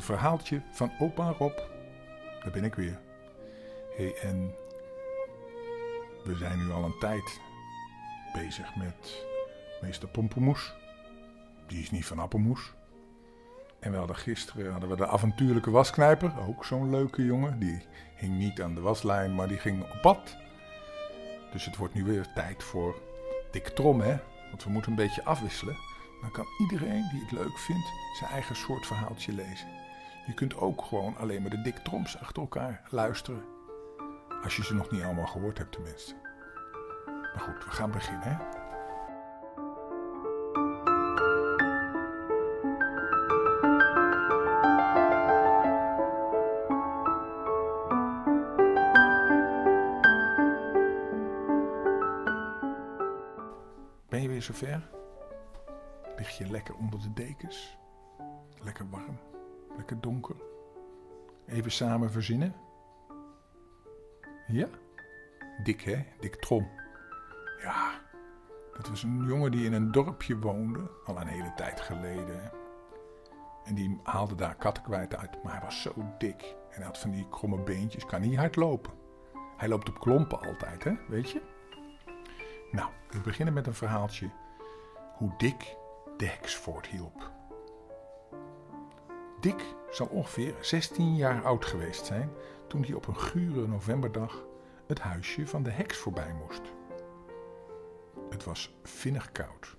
een verhaaltje van opa Rob. Daar ben ik weer. hey, en we zijn nu al een tijd bezig met meester Pompemoes. Die is niet van appelmoes. En we hadden gisteren hadden we de avontuurlijke wasknijper. Ook zo'n leuke jongen. Die hing niet aan de waslijn, maar die ging op pad. Dus het wordt nu weer tijd voor Dick Trom, hè? Want we moeten een beetje afwisselen. Dan kan iedereen die het leuk vindt zijn eigen soort verhaaltje lezen. Je kunt ook gewoon alleen maar de Dick Troms achter elkaar luisteren. Als je ze nog niet allemaal gehoord hebt tenminste. Maar goed, we gaan beginnen, hè? Ben je weer zover? Lig je lekker onder de dekens? Lekker warm, lekker donker. Even samen verzinnen? Ja? Dik hè, Dik Trom. Ja, dat was een jongen die in een dorpje woonde, al een hele tijd geleden. En die haalde daar kattenkwijt uit, maar hij was zo dik. En hij had van die kromme beentjes, kan niet hard lopen. Hij loopt op klompen altijd, hè, weet je? Nou, we beginnen met een verhaaltje hoe Dick de heks voorthielp. Dick zal ongeveer 16 jaar oud geweest zijn toen hij op een gure novemberdag het huisje van de heks voorbij moest. Het was vinnig koud.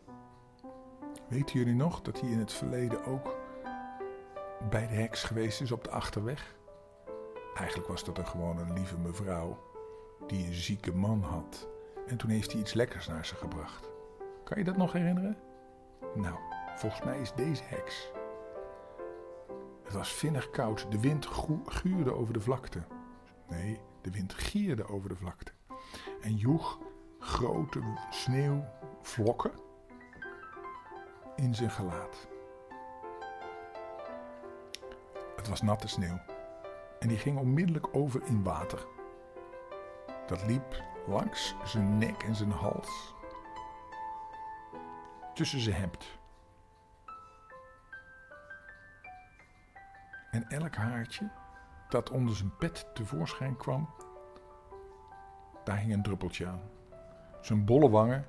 Weten jullie nog dat hij in het verleden ook bij de heks geweest is op de achterweg? Eigenlijk was dat een gewoon een lieve mevrouw die een zieke man had. En toen heeft hij iets lekkers naar ze gebracht. Kan je dat nog herinneren? Nou, volgens mij is deze heks. Het was vinnig koud. De wind guurde over de vlakte. Nee, de wind gierde over de vlakte. En joeg grote sneeuwvlokken in zijn gelaat. Het was natte sneeuw. En die ging onmiddellijk over in water. Dat liep langs zijn nek en zijn hals. Tussen zijn hemd. En elk haartje dat onder zijn pet tevoorschijn kwam, daar hing een druppeltje aan. Zijn bolle wangen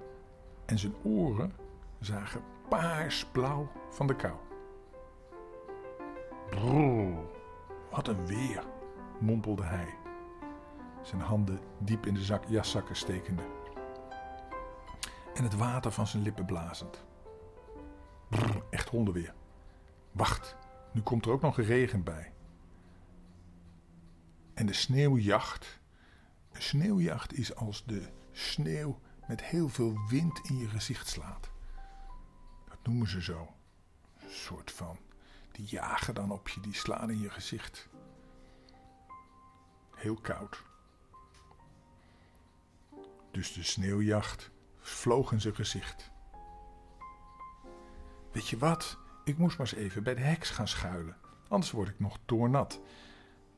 en zijn oren zagen paarsblauw van de kou. Brrr, wat een weer, mompelde hij, zijn handen diep in de zak, jaszakken stekende en het water van zijn lippen blazend. Brrr, echt hondenweer. Wacht, nu komt er ook nog regen bij. En de sneeuwjacht. Een sneeuwjacht is als de sneeuw met heel veel wind in je gezicht slaat. Dat noemen ze zo. Een soort van. Die jagen dan op je, die slaan in je gezicht. Heel koud. Dus de sneeuwjacht vloog in zijn gezicht. Weet je wat? Ik moest maar eens even bij de heks gaan schuilen, anders word ik nog doornat.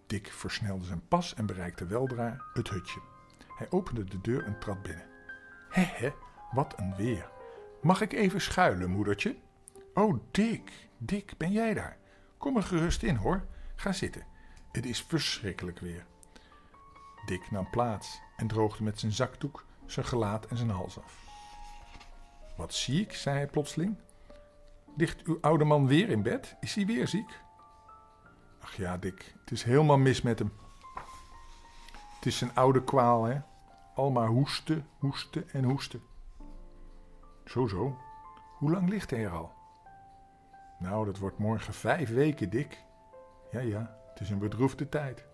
Dick versnelde zijn pas en bereikte weldra het hutje. Hij opende de deur en trad binnen. Hé, wat een weer. Mag ik even schuilen, moedertje? Oh, Dick, Dick, ben jij daar? Kom er gerust in, hoor. Ga zitten. Het is verschrikkelijk weer. Dick nam plaats en droogde met zijn zakdoek zijn gelaat en zijn hals af. Wat zie ik, zei hij plotseling. Ligt uw oude man weer in bed? Is hij weer ziek? Ach ja, Dick, het is helemaal mis met hem. Het is zijn oude kwaal, hè? Al maar hoesten, hoesten en hoesten. Zo, zo. Hoe lang ligt hij er al? Nou, dat wordt morgen vijf weken, Dick. Ja, ja, het is een bedroefde tijd.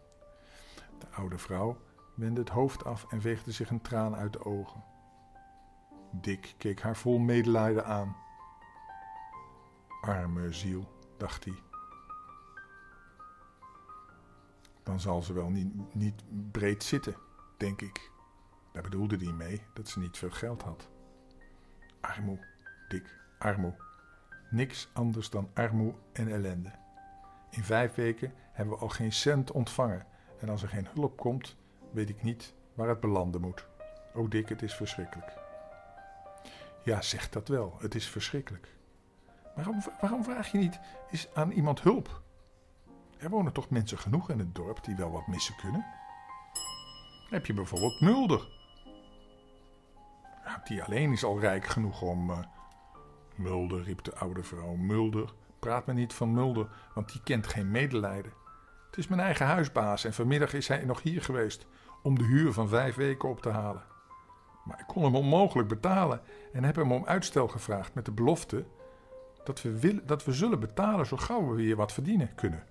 De oude vrouw wendde het hoofd af en veegde zich een traan uit de ogen. Dick keek haar vol medelijden aan. Arme ziel, dacht hij. Dan zal ze wel niet, niet breed zitten, denk ik. Daar bedoelde hij mee dat ze niet veel geld had. Armoe, Dick, armoe. Niks anders dan armoe en ellende. In vijf weken hebben we al geen cent ontvangen. En als er geen hulp komt, weet ik niet waar het belanden moet. O Dick, het is verschrikkelijk. Ja, zeg dat wel. Het is verschrikkelijk. Waarom, waarom vraag je niet eens aan iemand hulp? Er wonen toch mensen genoeg in het dorp die wel wat missen kunnen? heb je bijvoorbeeld Mulder. die alleen is al rijk genoeg om. Uh, Mulder, riep de oude vrouw. Mulder, praat me niet van Mulder, want die kent geen medelijden. Het is mijn eigen huisbaas en vanmiddag is hij nog hier geweest om de huur van vijf weken op te halen. Maar ik kon hem onmogelijk betalen en heb hem om uitstel gevraagd met de belofte dat we, willen, dat we zullen betalen zo gauw we weer wat verdienen kunnen.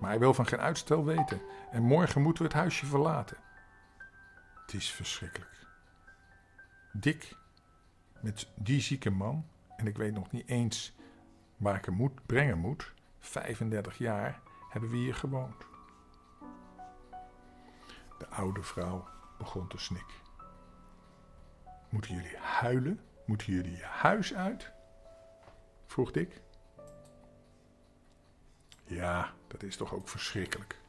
Maar hij wil van geen uitstel weten en morgen moeten we het huisje verlaten. Het is verschrikkelijk. Dick, met die zieke man, en ik weet nog niet eens waar ik hem moet, brengen moet, 35 jaar hebben we hier gewoond. De oude vrouw begon te snikken. Moeten jullie huilen? Moeten jullie je huis uit? Vroeg Dick. Ja, dat is toch ook verschrikkelijk.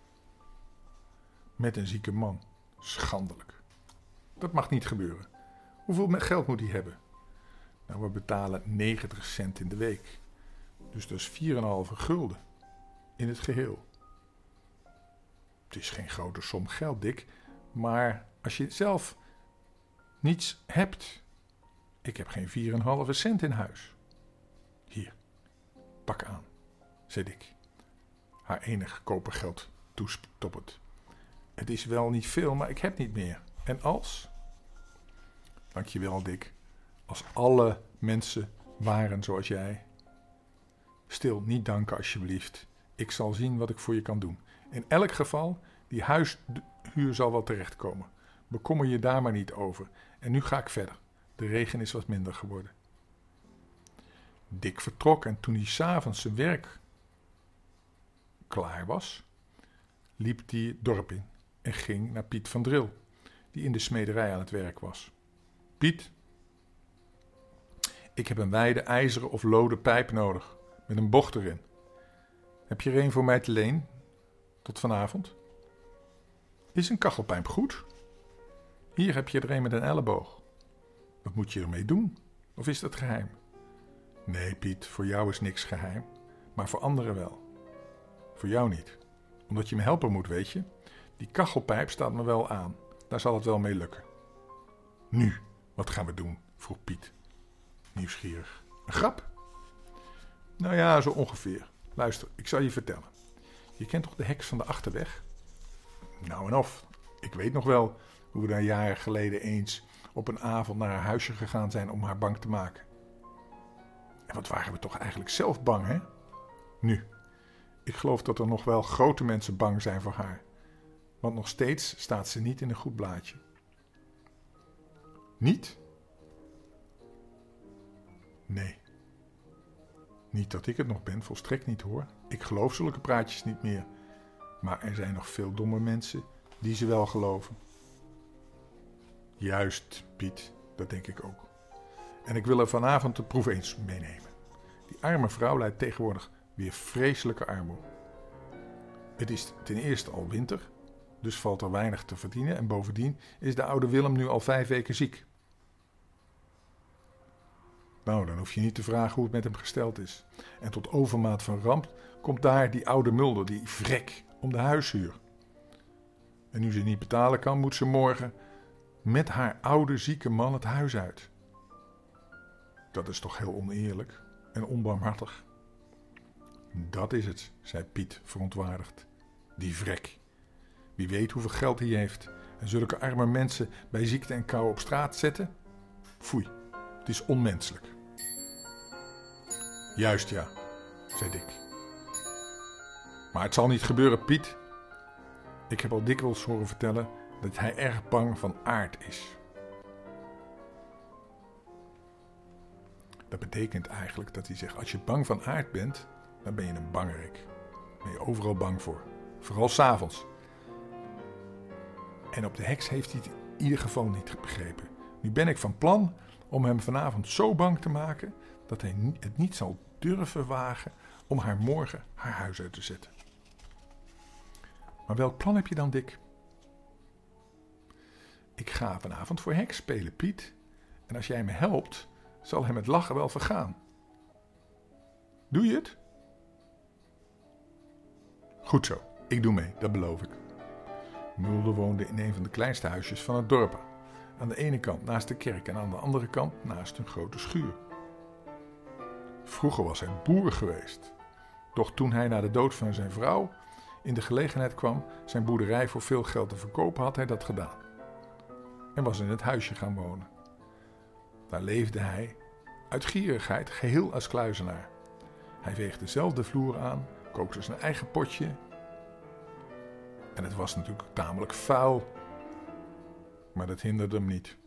Met een zieke man. Schandelijk. Dat mag niet gebeuren. Hoeveel geld moet hij hebben? Nou, we betalen 90 cent in de week. Dus dat is 4,5 gulden. In het geheel. Het is geen grote som geld, Dick. Maar als je zelf niets hebt. Ik heb geen 4,5 cent in huis. Hier, pak aan, zei Dick. Haar enig kopergeld toestoppend. Het is wel niet veel, maar ik heb niet meer. En als? Dankjewel, Dick. Als alle mensen waren zoals jij. Stil, niet danken alsjeblieft. Ik zal zien wat ik voor je kan doen. In elk geval, die huishuur zal wel terechtkomen. Bekommer je daar maar niet over. En nu ga ik verder. De regen is wat minder geworden. Dick vertrok en toen hij s'avonds zijn werk klaar was, liep hij het dorp in en ging naar Piet van Dril, die in de smederij aan het werk was. Piet, ik heb een wijde ijzeren of lode pijp nodig, met een bocht erin. Heb je er een voor mij te leen? Tot vanavond? Is een kachelpijp goed? Hier heb je er een met een elleboog. Wat moet je ermee doen? Of is dat geheim? Nee, Piet, voor jou is niks geheim, maar voor anderen wel. Voor jou niet, omdat je me helpen moet, weet je. Die kachelpijp staat me wel aan, daar zal het wel mee lukken. Nu, wat gaan we doen? vroeg Piet, nieuwsgierig. Een grap? Nou ja, zo ongeveer. Luister, ik zal je vertellen. Je kent toch de heks van de achterweg? Nou en of. Ik weet nog wel hoe we daar jaren geleden eens op een avond naar haar huisje gegaan zijn om haar bang te maken. En wat waren we toch eigenlijk zelf bang, hè? Nu, ik geloof dat er nog wel grote mensen bang zijn voor haar. Want nog steeds staat ze niet in een goed blaadje. Niet? Nee. Niet dat ik het nog ben, volstrekt niet hoor. Ik geloof zulke praatjes niet meer. Maar er zijn nog veel domme mensen die ze wel geloven. Juist, Piet, dat denk ik ook. En ik wil er vanavond de proef eens meenemen. Die arme vrouw leidt tegenwoordig weer vreselijke armoede. Het is ten eerste al winter, dus valt er weinig te verdienen. En bovendien is de oude Willem nu al vijf weken ziek. Nou, dan hoef je niet te vragen hoe het met hem gesteld is. En tot overmaat van ramp komt daar die oude Mulder, die vrek, om de huishuur. En nu ze niet betalen kan, moet ze morgen met haar oude zieke man het huis uit. Dat is toch heel oneerlijk en onbarmhartig. Dat is het, zei Piet verontwaardigd. Die vrek. Wie weet hoeveel geld hij heeft en zulke arme mensen bij ziekte en kou op straat zetten? Foei, het is onmenselijk. Juist ja, zei Dick. Maar het zal niet gebeuren, Piet. Ik heb al dikwijls horen vertellen dat hij erg bang van aard is. Dat betekent eigenlijk dat hij zegt: als je bang van aard bent, dan ben je een bangerik. Ben je overal bang voor. Vooral s'avonds. En op de heks heeft hij het in ieder geval niet begrepen. Nu ben ik van plan om hem vanavond zo bang te maken dat hij het niet zal durven wagen om haar morgen haar huis uit te zetten. Maar welk plan heb je dan, Dick? Ik ga vanavond voor heks spelen, Piet. En als jij me helpt, zal hem het lachen wel vergaan. Doe je het? Goed zo, ik doe mee, dat beloof ik. Mulder woonde in een van de kleinste huisjes van het dorp. Aan de ene kant naast de kerk en aan de andere kant naast een grote schuur. Vroeger was hij boer geweest. Doch toen hij na de dood van zijn vrouw in de gelegenheid kwam zijn boerderij voor veel geld te verkopen, had hij dat gedaan. En was in het huisje gaan wonen. Daar leefde hij uit gierigheid geheel als kluizenaar. Hij veegde dezelfde vloer aan, kookte zijn eigen potje. En het was natuurlijk tamelijk vuil, maar dat hinderde hem niet.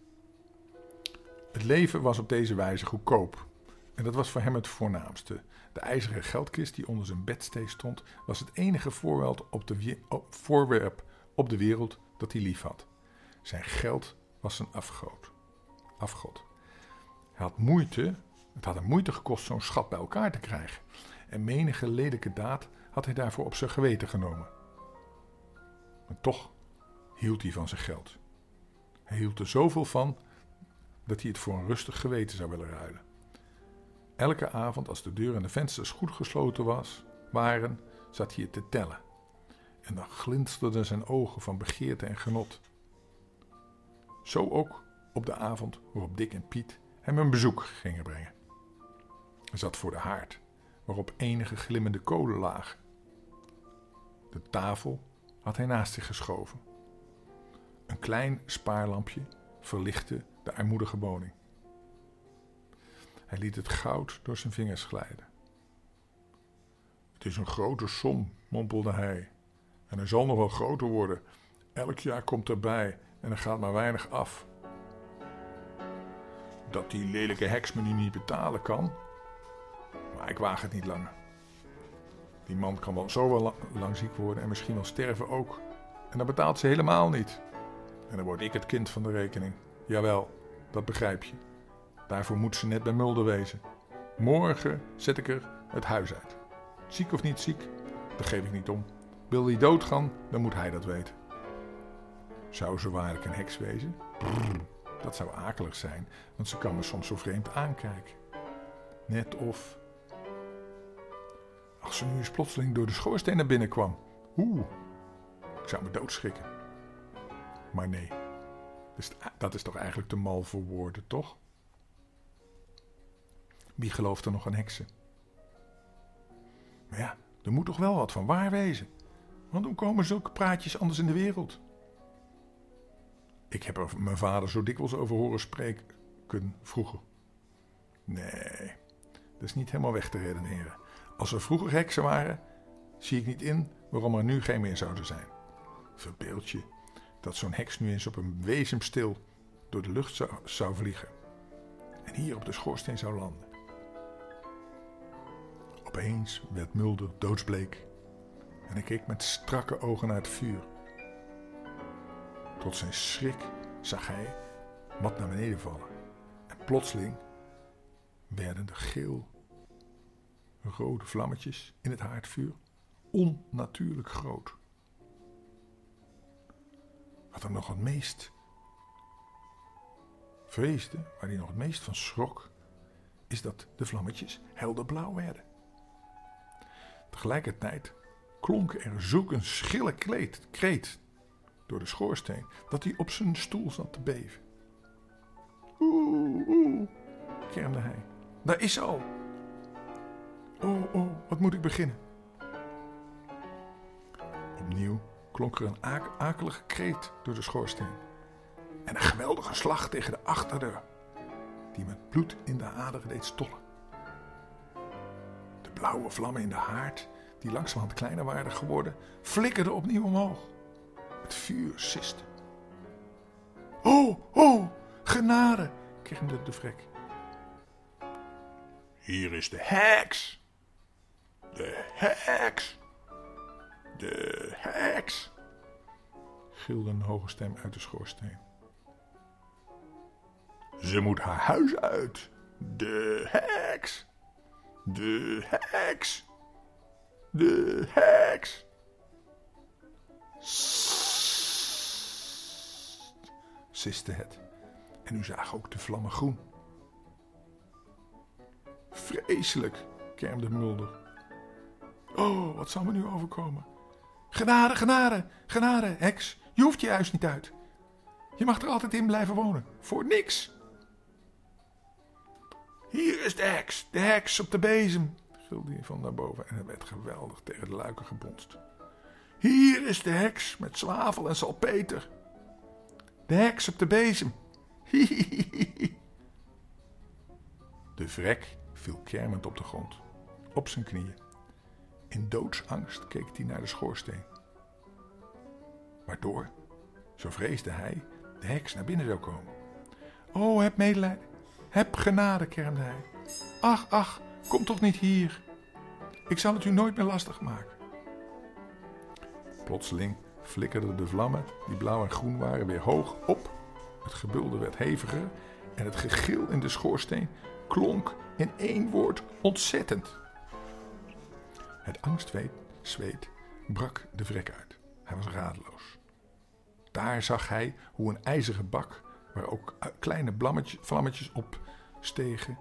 Het leven was op deze wijze goedkoop. En dat was voor hem het voornaamste. De ijzeren geldkist die onder zijn bedstee stond, was het enige voorwerp op de, voorwerp op de wereld dat hij lief had. Zijn geld was zijn afgod. afgod. Had moeite, het had hem moeite gekost zo'n schat bij elkaar te krijgen. En menige lelijke daad had hij daarvoor op zijn geweten genomen. Maar toch hield hij van zijn geld. Hij hield er zoveel van dat hij het voor een rustig geweten zou willen ruilen. Elke avond als de deur en de vensters goed gesloten was, waren, zat hij het te tellen. En dan glinsterden zijn ogen van begeerte en genot. Zo ook op de avond waarop Dick en Piet hem een bezoek gingen brengen. Hij zat voor de haard, waarop enige glimmende kolen lagen. De tafel had hij naast zich geschoven. Een klein spaarlampje verlichtte de armoedige woning. Hij liet het goud door zijn vingers glijden. Het is een grote som, mompelde hij. En hij zal nog wel groter worden. Elk jaar komt erbij en er gaat maar weinig af. Dat die lelijke heks me niet betalen kan. Maar ik waag het niet langer. Die man kan wel zo wel lang ziek worden en misschien wel sterven ook. En dan betaalt ze helemaal niet. En dan word ik het kind van de rekening. Jawel, dat begrijp je. Daarvoor moet ze net bij Mulder wezen. Morgen zet ik er het huis uit. Ziek of niet ziek, daar geef ik niet om. Wil hij doodgaan, dan moet hij dat weten. Zou ze waarlijk een heks wezen? Dat zou akelig zijn, want ze kan me soms zo vreemd aankijken. Net of. Als ze nu eens plotseling door de schoorsteen naar binnen kwam. Oeh, ik zou me doodschrikken. Maar nee, dat is toch eigenlijk te mal voor woorden, toch? Wie gelooft er nog aan heksen? Maar ja, er moet toch wel wat van waar wezen. Want hoe komen zulke praatjes anders in de wereld? Ik heb er mijn vader zo dikwijls over horen spreken vroeger. Nee, dat is niet helemaal weg te redeneren. Als er vroeger heksen waren, zie ik niet in waarom er nu geen meer zouden zijn. Verbeeld je dat zo'n heks nu eens op een wezensstil door de lucht zou, zou vliegen en hier op de schoorsteen zou landen. Opeens werd Mulder doodsbleek en hij keek met strakke ogen naar het vuur. Tot zijn schrik zag hij wat naar beneden vallen. En plotseling werden de geel rode vlammetjes in het haardvuur onnatuurlijk groot. Wat hem nog het meest vreesde, waar hij nog het meest van schrok, is dat de vlammetjes helderblauw werden. Tegelijkertijd klonk er zulk een schille kreet door de schoorsteen dat hij op zijn stoel zat te beven. Oeh, oeh, kermde hij. Daar is ze al. Oh, oh, wat moet ik beginnen? Opnieuw klonk er een akelige kreet door de schoorsteen. En een geweldige slag tegen de achterdeur, die met bloed in de aderen deed stollen. De blauwe vlammen in de haard, die langzamerhand kleiner waren geworden, flikkerden opnieuw omhoog. Het vuur siste. Oh, oh, genade, kermde de vrek. Hier is de heks. De heks. De heks. gilde een hoge stem uit de schoorsteen. Ze moet haar huis uit. De heks. De heks. De heks. Siste het. En u zag ook de vlammen groen. Vreselijk, kermde Mulder. Oh, wat zal me nu overkomen? Genade, genade, genade, heks. Je hoeft je huis niet uit. Je mag er altijd in blijven wonen. Voor niks. Hier is de heks, de heks op de bezem, gilde hij van daarboven en hij werd geweldig tegen de luiken gebonst. Hier is de heks met zwavel en salpeter. De heks op de bezem. De vrek viel kermend op de grond, op zijn knieën. In doodsangst keek hij naar de schoorsteen. Waardoor, zo vreesde hij, de heks naar binnen zou komen. O, heb medelijden, heb genade, kermde hij. Ach, ach, kom toch niet hier. Ik zal het u nooit meer lastig maken. Plotseling flikkerden de vlammen, die blauw en groen waren, weer hoog op. Het gebulder werd heviger en het gegil in de schoorsteen klonk in één woord ontzettend. Het angstzweet brak de vrek uit. Hij was radeloos. Daar zag hij hoe een ijzeren bak, waar ook kleine vlammetjes op stegen,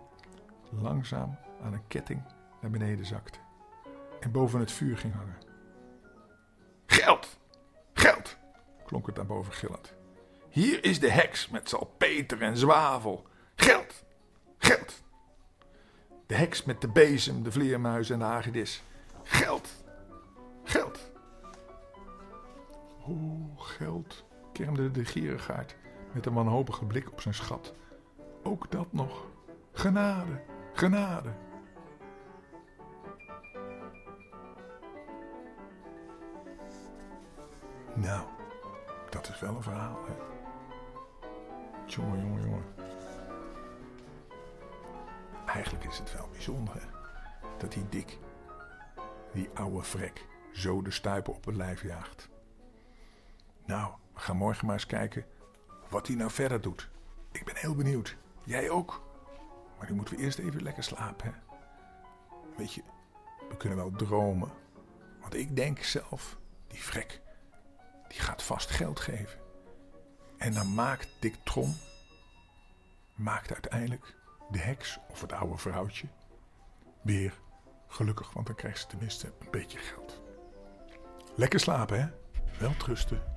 langzaam aan een ketting naar beneden zakte en boven het vuur ging hangen. Geld! Klonk het daarboven gillend. Hier is de heks met salpeter en zwavel. Geld! Geld! De heks met de bezem, de vleermuis en de hagedis. Geld! Geld! O, geld, kermde de gierigaard met een wanhopige blik op zijn schat. Ook dat nog. Genade, genade. Nou, dat is wel een verhaal, hè? Jongen, jongen, jongen. Eigenlijk is het wel bijzonder, hè? Dat die dik, die oude vrek, zo de stuipen op het lijf jaagt. Nou, we gaan morgen maar eens kijken wat hij nou verder doet. Ik ben heel benieuwd. Jij ook? Maar nu moeten we eerst even lekker slapen, hè? Weet je, we kunnen wel dromen. Want ik denk zelf, die vrek, die gaat vast geld geven. En dan maakt Dick Trom, maakt uiteindelijk de heks of het oude vrouwtje weer gelukkig, want dan krijgt ze tenminste een beetje geld. Lekker slapen, hè? Wel trusten.